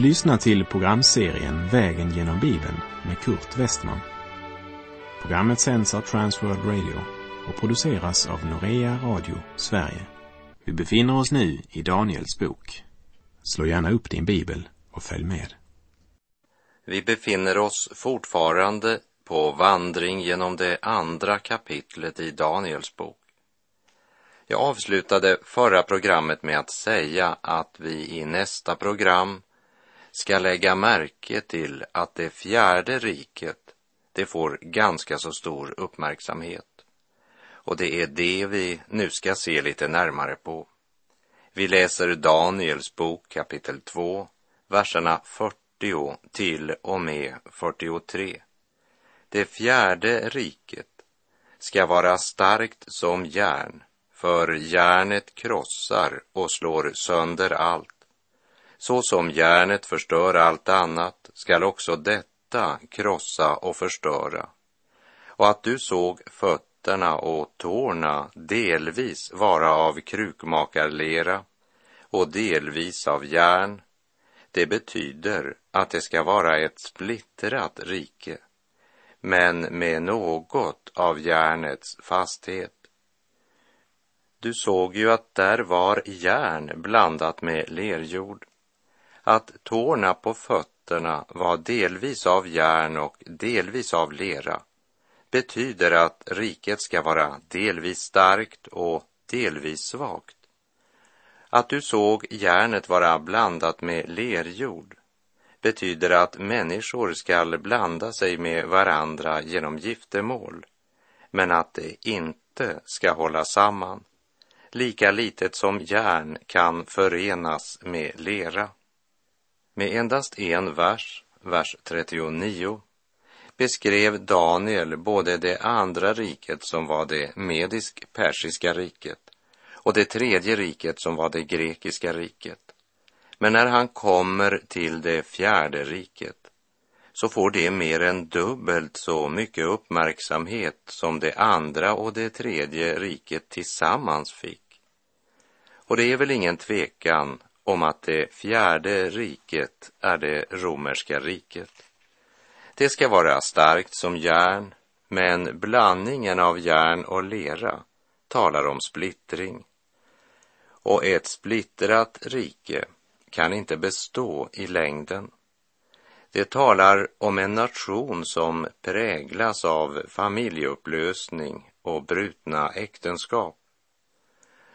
Du lyssnar till programserien Vägen genom Bibeln med Kurt Westman. Programmet sänds av Transworld Radio och produceras av Norea Radio Sverige. Vi befinner oss nu i Daniels bok. Slå gärna upp din bibel och följ med. Vi befinner oss fortfarande på vandring genom det andra kapitlet i Daniels bok. Jag avslutade förra programmet med att säga att vi i nästa program ska lägga märke till att det fjärde riket, det får ganska så stor uppmärksamhet. Och det är det vi nu ska se lite närmare på. Vi läser Daniels bok kapitel 2, verserna 40 till och med 43. Det fjärde riket ska vara starkt som järn, för järnet krossar och slår sönder allt så som järnet förstör allt annat skall också detta krossa och förstöra. Och att du såg fötterna och tårna delvis vara av krukmakarlera och delvis av järn, det betyder att det ska vara ett splittrat rike, men med något av järnets fasthet. Du såg ju att där var järn blandat med lerjord att tårna på fötterna var delvis av järn och delvis av lera betyder att riket ska vara delvis starkt och delvis svagt. Att du såg järnet vara blandat med lerjord betyder att människor skall blanda sig med varandra genom giftermål, men att det inte ska hålla samman, lika litet som järn kan förenas med lera. Med endast en vers, vers 39, beskrev Daniel både det andra riket som var det medisk-persiska riket och det tredje riket som var det grekiska riket. Men när han kommer till det fjärde riket så får det mer än dubbelt så mycket uppmärksamhet som det andra och det tredje riket tillsammans fick. Och det är väl ingen tvekan om att det fjärde riket är det romerska riket. Det ska vara starkt som järn, men blandningen av järn och lera talar om splittring. Och ett splittrat rike kan inte bestå i längden. Det talar om en nation som präglas av familjeupplösning och brutna äktenskap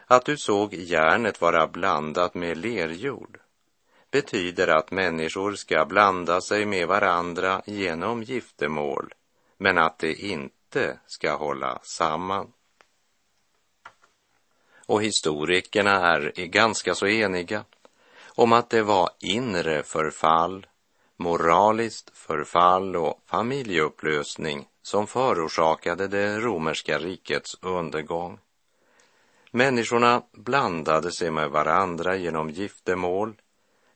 att du såg järnet vara blandat med lerjord betyder att människor ska blanda sig med varandra genom giftermål, men att det inte ska hålla samman. Och historikerna är ganska så eniga om att det var inre förfall, moraliskt förfall och familjeupplösning som förorsakade det romerska rikets undergång. Människorna blandade sig med varandra genom giftermål,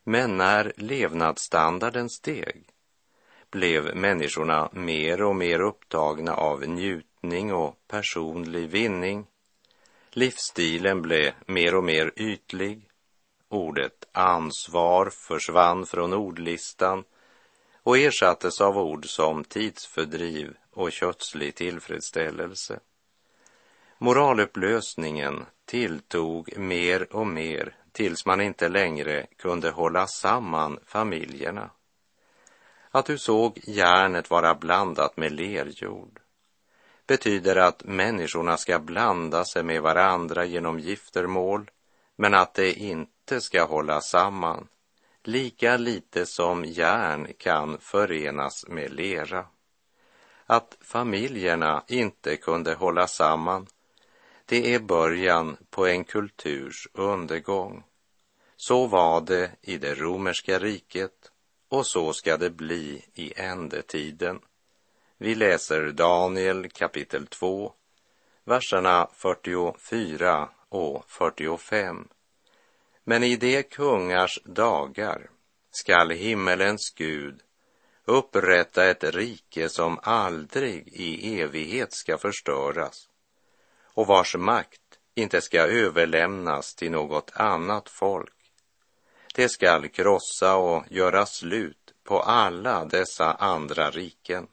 men när levnadsstandarden steg blev människorna mer och mer upptagna av njutning och personlig vinning. Livsstilen blev mer och mer ytlig. Ordet ansvar försvann från ordlistan och ersattes av ord som tidsfördriv och kötslig tillfredsställelse. Moralupplösningen tilltog mer och mer tills man inte längre kunde hålla samman familjerna. Att du såg järnet vara blandat med lerjord betyder att människorna ska blanda sig med varandra genom giftermål, men att det inte ska hålla samman, lika lite som järn kan förenas med lera. Att familjerna inte kunde hålla samman det är början på en kulturs undergång. Så var det i det romerska riket och så ska det bli i ändetiden. Vi läser Daniel kapitel 2, verserna 44 och 45. Men i de kungars dagar skall himmelens Gud upprätta ett rike som aldrig i evighet ska förstöras och vars makt inte ska överlämnas till något annat folk. Det skall krossa och göra slut på alla dessa andra riken,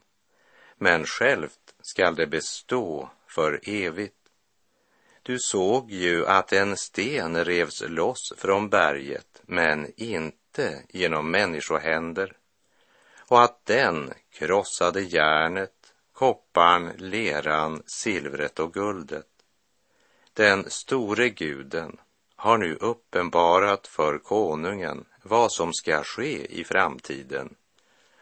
men självt skall det bestå för evigt. Du såg ju att en sten revs loss från berget, men inte genom människohänder, och att den krossade järnet, kopparn, leran, silvret och guldet. Den store guden har nu uppenbarat för konungen vad som ska ske i framtiden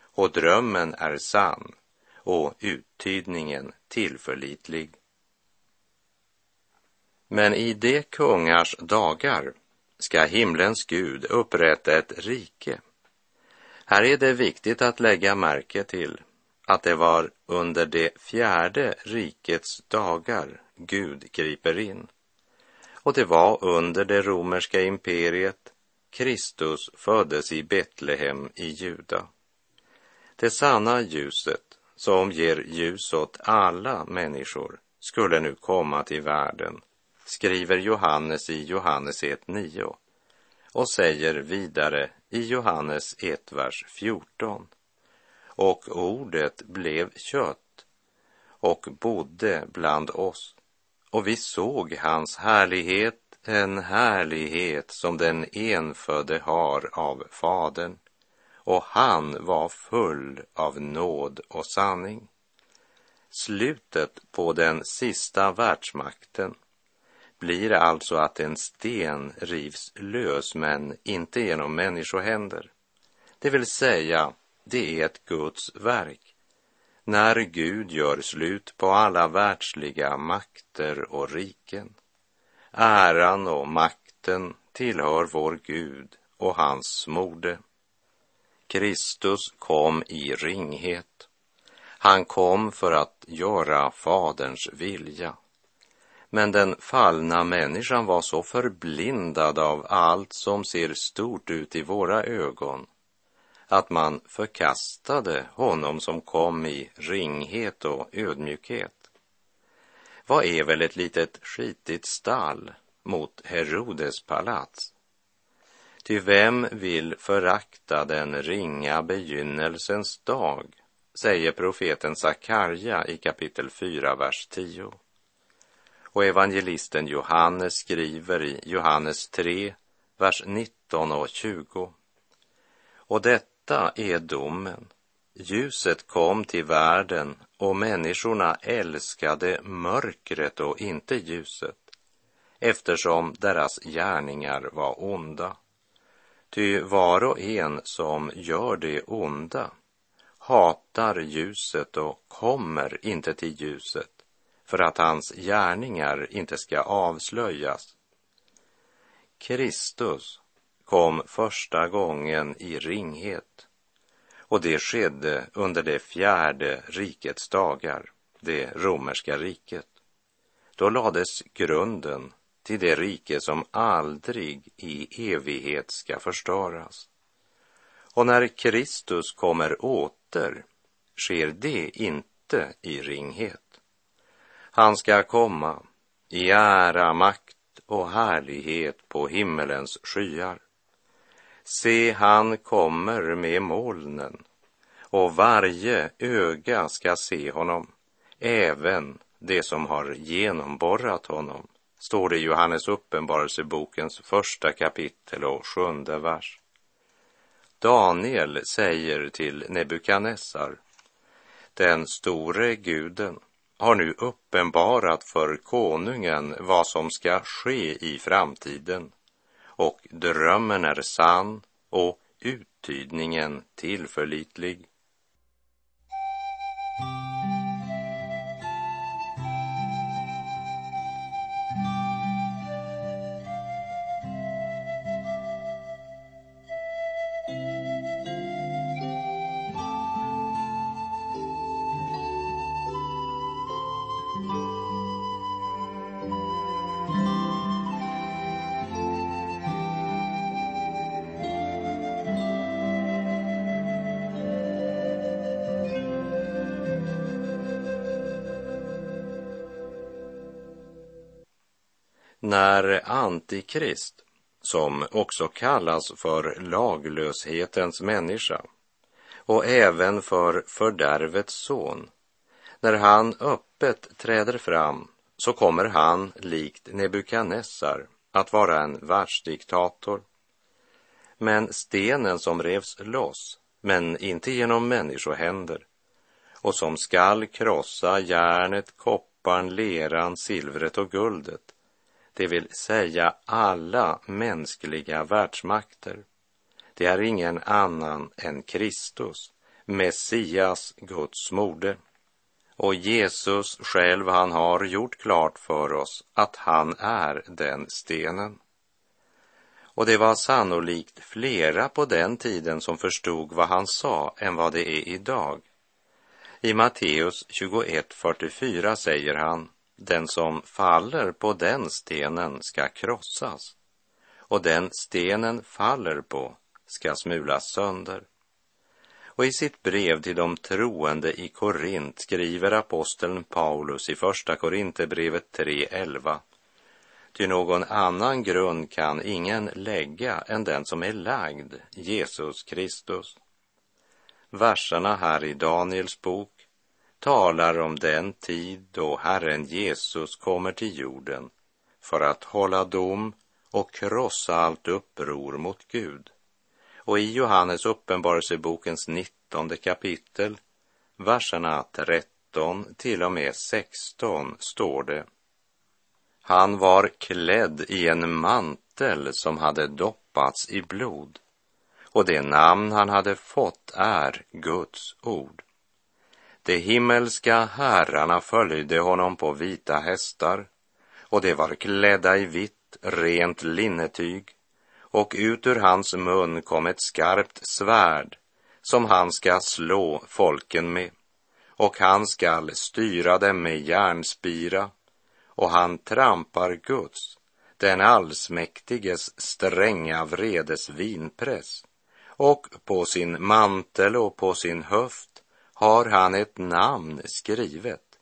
och drömmen är sann och uttydningen tillförlitlig. Men i de kungars dagar ska himlens Gud upprätta ett rike. Här är det viktigt att lägga märke till att det var under det fjärde rikets dagar Gud griper in. Och det var under det romerska imperiet Kristus föddes i Betlehem i Juda. Det sanna ljuset som ger ljus åt alla människor skulle nu komma till världen, skriver Johannes i Johannes 1.9 och säger vidare i Johannes 1, vers 14. Och ordet blev kött och bodde bland oss och vi såg hans härlighet, en härlighet som den enfödde har av Fadern, och han var full av nåd och sanning. Slutet på den sista världsmakten blir alltså att en sten rivs lös, men inte genom människohänder. Det vill säga, det är ett Guds verk när Gud gör slut på alla världsliga makter och riken. Äran och makten tillhör vår Gud och hans mode. Kristus kom i ringhet. Han kom för att göra Faderns vilja. Men den fallna människan var så förblindad av allt som ser stort ut i våra ögon att man förkastade honom som kom i ringhet och ödmjukhet. Vad är väl ett litet skitigt stall mot Herodes palats? Ty vem vill förakta den ringa begynnelsens dag, säger profeten Sakarja i kapitel 4, vers 10. Och evangelisten Johannes skriver i Johannes 3, vers 19 och 20. Och detta detta är domen. Ljuset kom till världen och människorna älskade mörkret och inte ljuset eftersom deras gärningar var onda. Ty var och en som gör det onda hatar ljuset och kommer inte till ljuset för att hans gärningar inte ska avslöjas. Kristus kom första gången i ringhet. Och det skedde under det fjärde rikets dagar, det romerska riket. Då lades grunden till det rike som aldrig i evighet ska förstöras. Och när Kristus kommer åter sker det inte i ringhet. Han ska komma i ära, makt och härlighet på himmelens skyar. Se, han kommer med molnen och varje öga ska se honom, även det som har genomborrat honom, står det i Johannes uppenbarelsebokens första kapitel och sjunde vers. Daniel säger till Nebukadnessar, den store guden har nu uppenbarat för konungen vad som ska ske i framtiden och drömmen är sann och uttydningen tillförlitlig. När Antikrist, som också kallas för laglöshetens människa och även för fördärvets son, när han öppet träder fram så kommer han likt Nebukadnessar att vara en världsdiktator. Men stenen som revs loss, men inte genom människohänder, och som skall krossa järnet, kopparn, leran, silvret och guldet, det vill säga alla mänskliga världsmakter. Det är ingen annan än Kristus, Messias, Guds moder. Och Jesus själv, han har gjort klart för oss att han är den stenen. Och det var sannolikt flera på den tiden som förstod vad han sa än vad det är idag. I Matteus 21.44 säger han, den som faller på den stenen ska krossas och den stenen faller på ska smulas sönder. Och i sitt brev till de troende i Korint skriver aposteln Paulus i Första Korinthierbrevet 3.11 Ty någon annan grund kan ingen lägga än den som är lagd, Jesus Kristus. Verserna här i Daniels bok talar om den tid då Herren Jesus kommer till jorden för att hålla dom och krossa allt uppror mot Gud. Och i Johannes uppenbarelsebokens nittonde kapitel, verserna 13 till och med 16 står det. Han var klädd i en mantel som hade doppats i blod och det namn han hade fått är Guds ord. De himmelska herrarna följde honom på vita hästar och de var klädda i vitt, rent linnetyg och ut ur hans mun kom ett skarpt svärd som han ska slå folken med och han skall styra dem med järnspira och han trampar Guds, den allsmäktiges stränga vredes vinpress och på sin mantel och på sin höft har han ett namn skrivet,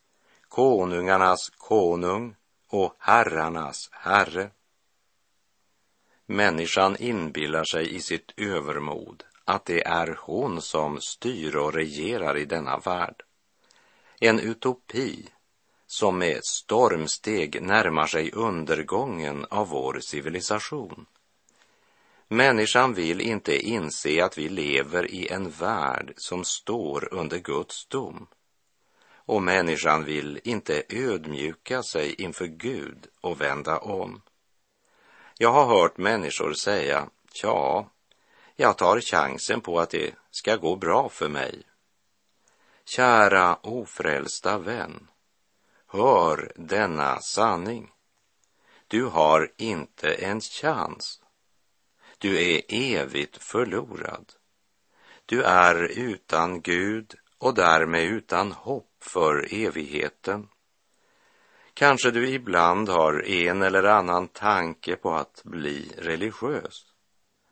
konungarnas konung och herrarnas herre. Människan inbillar sig i sitt övermod att det är hon som styr och regerar i denna värld. En utopi som med stormsteg närmar sig undergången av vår civilisation. Människan vill inte inse att vi lever i en värld som står under Guds dom. Och människan vill inte ödmjuka sig inför Gud och vända om. Jag har hört människor säga, ja, jag tar chansen på att det ska gå bra för mig. Kära ofrälsta vän, hör denna sanning. Du har inte en chans du är evigt förlorad. Du är utan Gud och därmed utan hopp för evigheten. Kanske du ibland har en eller annan tanke på att bli religiös.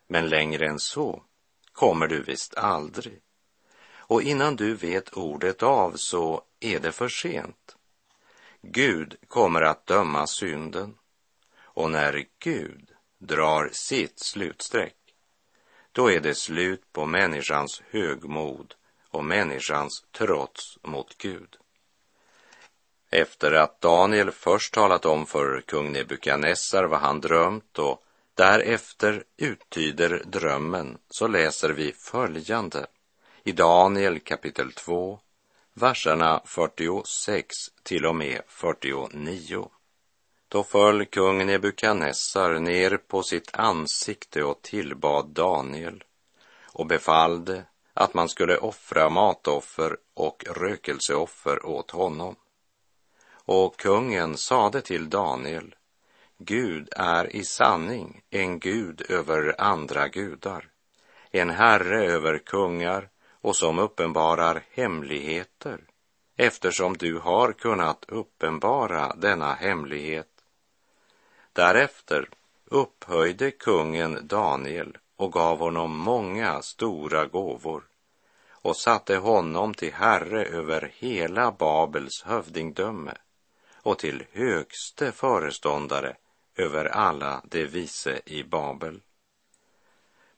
Men längre än så kommer du visst aldrig. Och innan du vet ordet av så är det för sent. Gud kommer att döma synden. Och när Gud drar sitt slutsträck, då är det slut på människans högmod och människans trots mot Gud. Efter att Daniel först talat om för kung Nebukadnessar vad han drömt och därefter uttyder drömmen så läser vi följande i Daniel kapitel 2, verserna 46 till och med 49. Då föll kung Nebukadnessar ner på sitt ansikte och tillbad Daniel och befallde att man skulle offra matoffer och rökelseoffer åt honom. Och kungen sade till Daniel, Gud är i sanning en gud över andra gudar, en herre över kungar och som uppenbarar hemligheter, eftersom du har kunnat uppenbara denna hemlighet Därefter upphöjde kungen Daniel och gav honom många stora gåvor och satte honom till herre över hela Babels hövdingdöme och till högste föreståndare över alla de vise i Babel.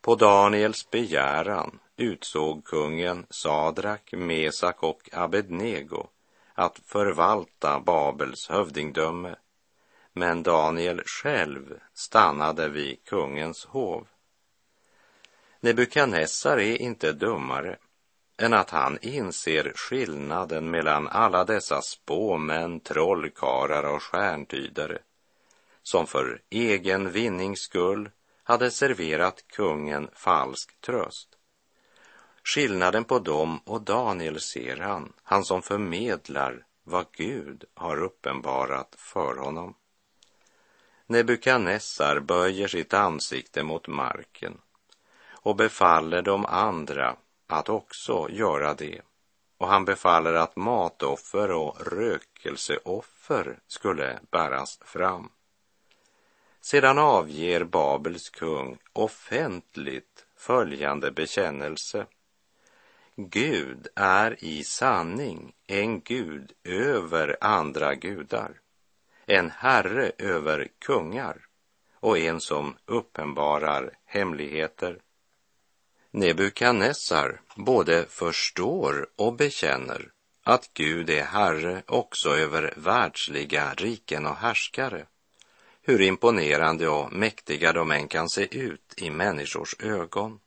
På Daniels begäran utsåg kungen Sadrak, Mesak och Abednego att förvalta Babels hövdingdöme, men Daniel själv stannade vid kungens hov. Nebukadnessar är inte dummare än att han inser skillnaden mellan alla dessa spåmän, trollkarlar och stjärntydare som för egen vinnings skull hade serverat kungen falsk tröst. Skillnaden på dem och Daniel ser han, han som förmedlar vad Gud har uppenbarat för honom. Nebukadnessar böjer sitt ansikte mot marken och befaller de andra att också göra det. Och han befaller att matoffer och rökelseoffer skulle bäras fram. Sedan avger Babels kung offentligt följande bekännelse. Gud är i sanning en Gud över andra gudar, en herre över kungar och en som uppenbarar hemligheter. Nebukadnessar både förstår och bekänner att Gud är Herre också över världsliga riken och härskare, hur imponerande och mäktiga de än kan se ut i människors ögon.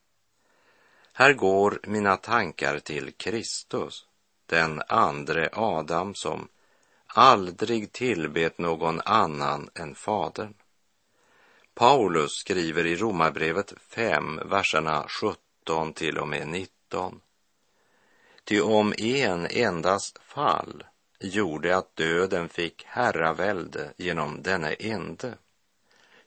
Här går mina tankar till Kristus, den andre Adam som aldrig tillbet någon annan än Fadern. Paulus skriver i Romarbrevet 5, verserna 17 till och med 19. Ty om en endas fall gjorde att döden fick herravälde genom denne ende,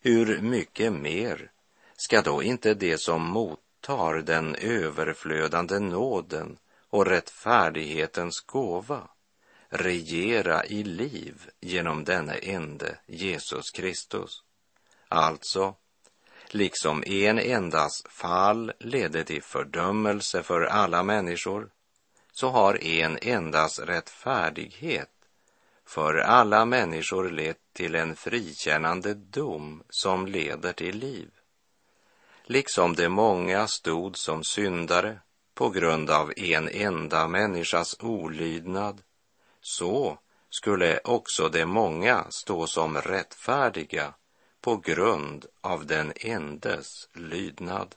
hur mycket mer ska då inte det som mottar den överflödande nåden och rättfärdighetens gåva regera i liv genom denne ende, Jesus Kristus. Alltså, liksom en endas fall ledde till fördömelse för alla människor, så har en endas rättfärdighet för alla människor lett till en frikännande dom som leder till liv. Liksom de många stod som syndare på grund av en enda människas olydnad, så skulle också de många stå som rättfärdiga på grund av den endes lydnad.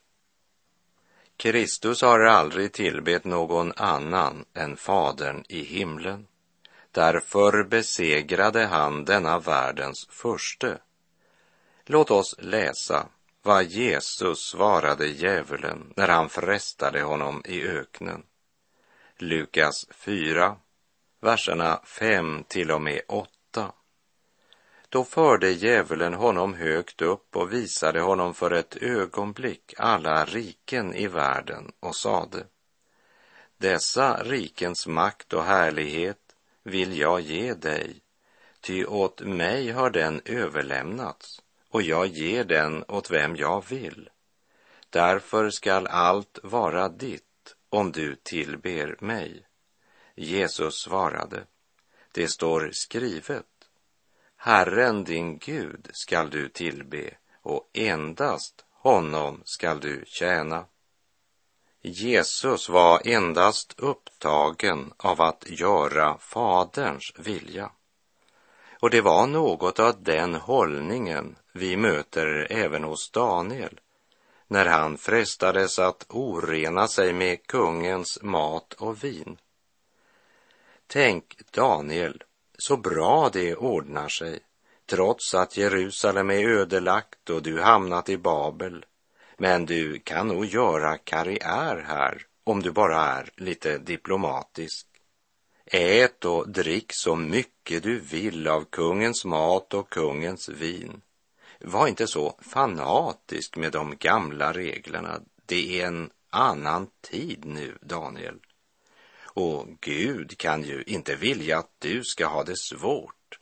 Kristus har aldrig tillbett någon annan än Fadern i himlen. Därför besegrade han denna världens förste. Låt oss läsa vad Jesus svarade djävulen när han frestade honom i öknen. Lukas 4, verserna 5 till och med 8. Då förde djävulen honom högt upp och visade honom för ett ögonblick alla riken i världen och sade Dessa rikens makt och härlighet vill jag ge dig, ty åt mig har den överlämnats och jag ger den åt vem jag vill. Därför skall allt vara ditt om du tillber mig. Jesus svarade, det står skrivet Herren din Gud skall du tillbe och endast honom skall du tjäna. Jesus var endast upptagen av att göra Faderns vilja. Och det var något av den hållningen vi möter även hos Daniel när han frestades att orena sig med kungens mat och vin. Tänk Daniel så bra det ordnar sig, trots att Jerusalem är ödelagt och du hamnat i Babel. Men du kan nog göra karriär här om du bara är lite diplomatisk. Ät och drick så mycket du vill av kungens mat och kungens vin. Var inte så fanatisk med de gamla reglerna. Det är en annan tid nu, Daniel. Och Gud kan ju inte vilja att du ska ha det svårt.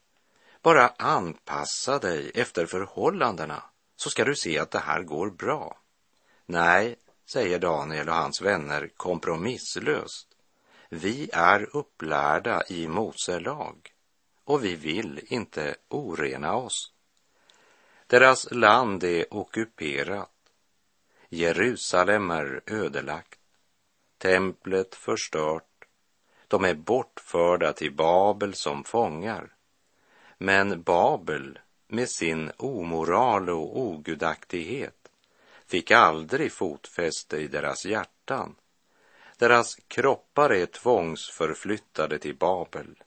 Bara anpassa dig efter förhållandena så ska du se att det här går bra. Nej, säger Daniel och hans vänner kompromisslöst. Vi är upplärda i Mose lag och vi vill inte orena oss. Deras land är ockuperat. Jerusalem är ödelagt. Templet förstört. De är bortförda till Babel som fångar. Men Babel med sin omoral och ogudaktighet fick aldrig fotfäste i deras hjärtan. Deras kroppar är tvångsförflyttade till Babel,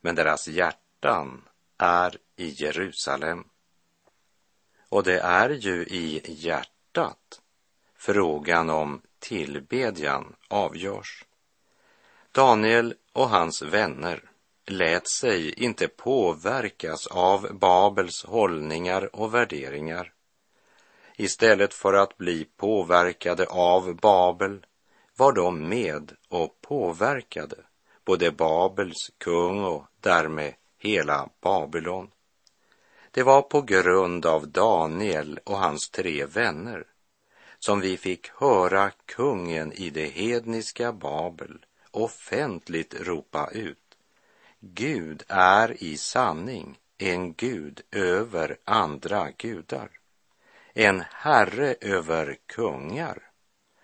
men deras hjärtan är i Jerusalem. Och det är ju i hjärtat frågan om tillbedjan avgörs. Daniel och hans vänner lät sig inte påverkas av Babels hållningar och värderingar. Istället för att bli påverkade av Babel var de med och påverkade både Babels kung och därmed hela Babylon. Det var på grund av Daniel och hans tre vänner som vi fick höra kungen i det hedniska Babel offentligt ropa ut. Gud är i sanning en Gud över andra gudar, en herre över kungar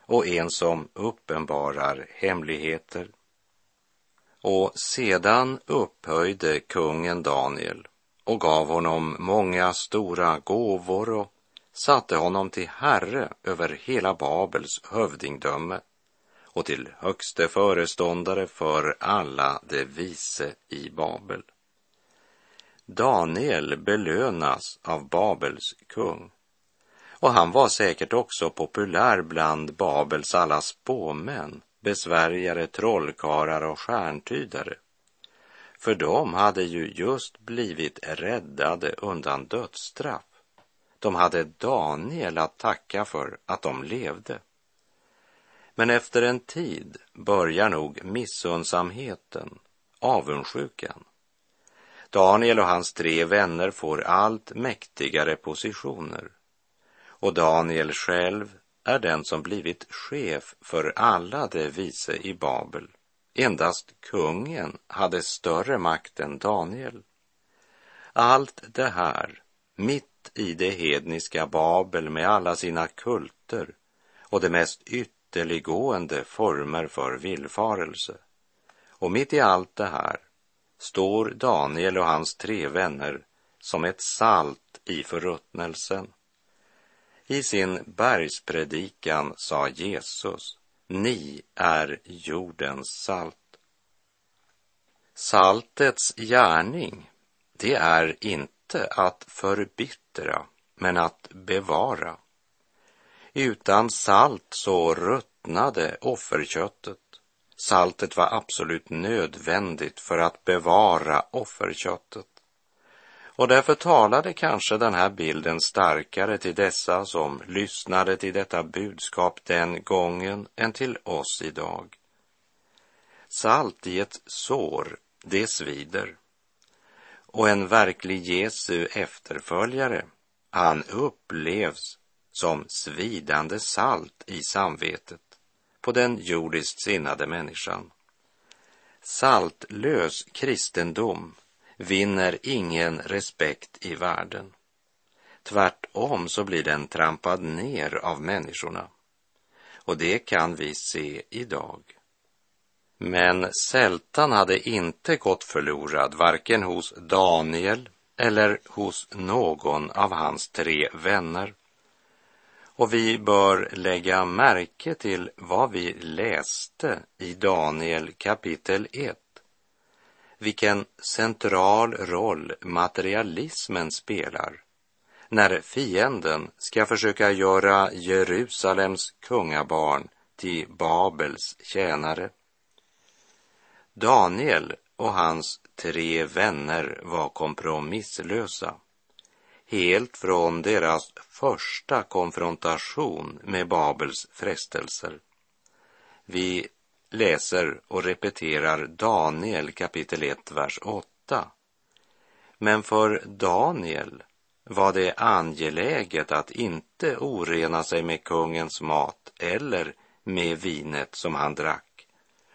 och en som uppenbarar hemligheter. Och sedan upphöjde kungen Daniel och gav honom många stora gåvor och satte honom till herre över hela Babels hövdingdöme och till högste föreståndare för alla de vise i Babel. Daniel belönas av Babels kung och han var säkert också populär bland Babels alla spåmän, besvärjare, trollkarlar och stjärntydare. För de hade ju just blivit räddade undan dödsstraff. De hade Daniel att tacka för att de levde. Men efter en tid börjar nog missundsamheten, avundsjukan. Daniel och hans tre vänner får allt mäktigare positioner och Daniel själv är den som blivit chef för alla de vise i Babel. Endast kungen hade större makt än Daniel. Allt det här mitt i det hedniska Babel med alla sina kulter och det mest ytterliggående former för villfarelse. Och mitt i allt det här står Daniel och hans tre vänner som ett salt i förruttnelsen. I sin bergspredikan sa Jesus, ni är jordens salt. Saltets gärning, det är inte att förbittra, men att bevara. Utan salt så ruttnade offerköttet. Saltet var absolut nödvändigt för att bevara offerköttet. Och därför talade kanske den här bilden starkare till dessa som lyssnade till detta budskap den gången än till oss idag. Salt i ett sår, det svider. Och en verklig Jesu efterföljare, han upplevs som svidande salt i samvetet på den jordiskt sinnade människan. Saltlös kristendom vinner ingen respekt i världen. Tvärtom så blir den trampad ner av människorna. Och det kan vi se idag. Men sältan hade inte gått förlorad varken hos Daniel eller hos någon av hans tre vänner. Och vi bör lägga märke till vad vi läste i Daniel kapitel 1 vilken central roll materialismen spelar när fienden ska försöka göra Jerusalems kungabarn till Babels tjänare. Daniel och hans tre vänner var kompromisslösa helt från deras första konfrontation med Babels frestelser. Vi läser och repeterar Daniel kapitel 1, vers 8. Men för Daniel var det angeläget att inte orena sig med kungens mat eller med vinet som han drack.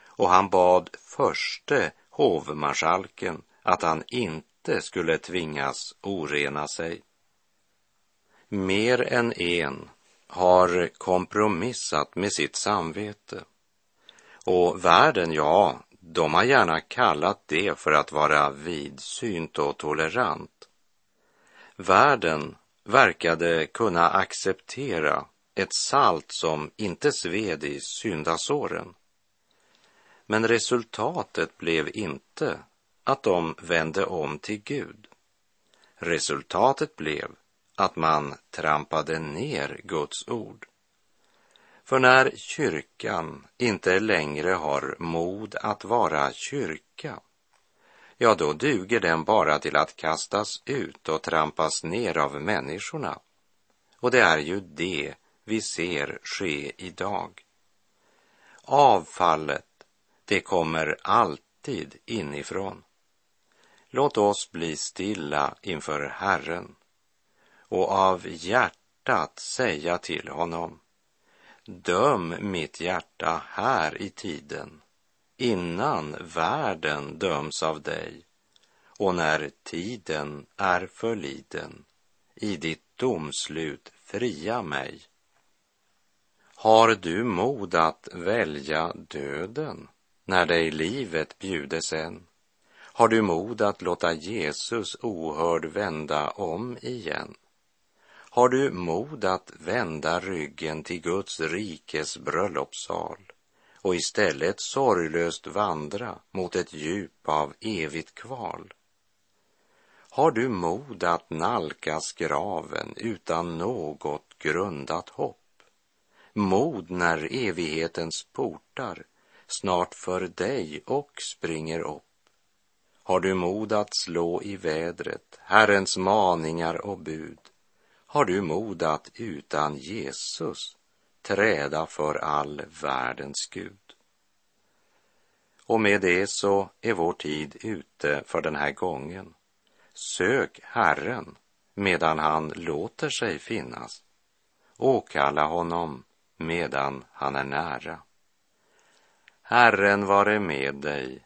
Och han bad förste hovmarskalken att han inte inte skulle tvingas orena sig. Mer än en har kompromissat med sitt samvete. Och världen, ja, de har gärna kallat det för att vara vidsynt och tolerant. Världen verkade kunna acceptera ett salt som inte sved i syndasåren. Men resultatet blev inte att de vände om till Gud. Resultatet blev att man trampade ner Guds ord. För när kyrkan inte längre har mod att vara kyrka, ja, då duger den bara till att kastas ut och trampas ner av människorna. Och det är ju det vi ser ske idag. Avfallet, det kommer alltid inifrån. Låt oss bli stilla inför Herren och av hjärtat säga till honom Döm mitt hjärta här i tiden innan världen döms av dig och när tiden är förliden i ditt domslut fria mig. Har du mod att välja döden när dig livet bjudes än? Har du mod att låta Jesus ohörd vända om igen? Har du mod att vända ryggen till Guds rikes bröllopssal och istället sorglöst vandra mot ett djup av evigt kval? Har du mod att nalkas graven utan något grundat hopp? Mod när evighetens portar snart för dig och springer upp? Har du mod att slå i vädret Herrens maningar och bud? Har du mod att utan Jesus träda för all världens Gud? Och med det så är vår tid ute för den här gången. Sök Herren medan han låter sig finnas. Åkalla honom medan han är nära. Herren vare med dig,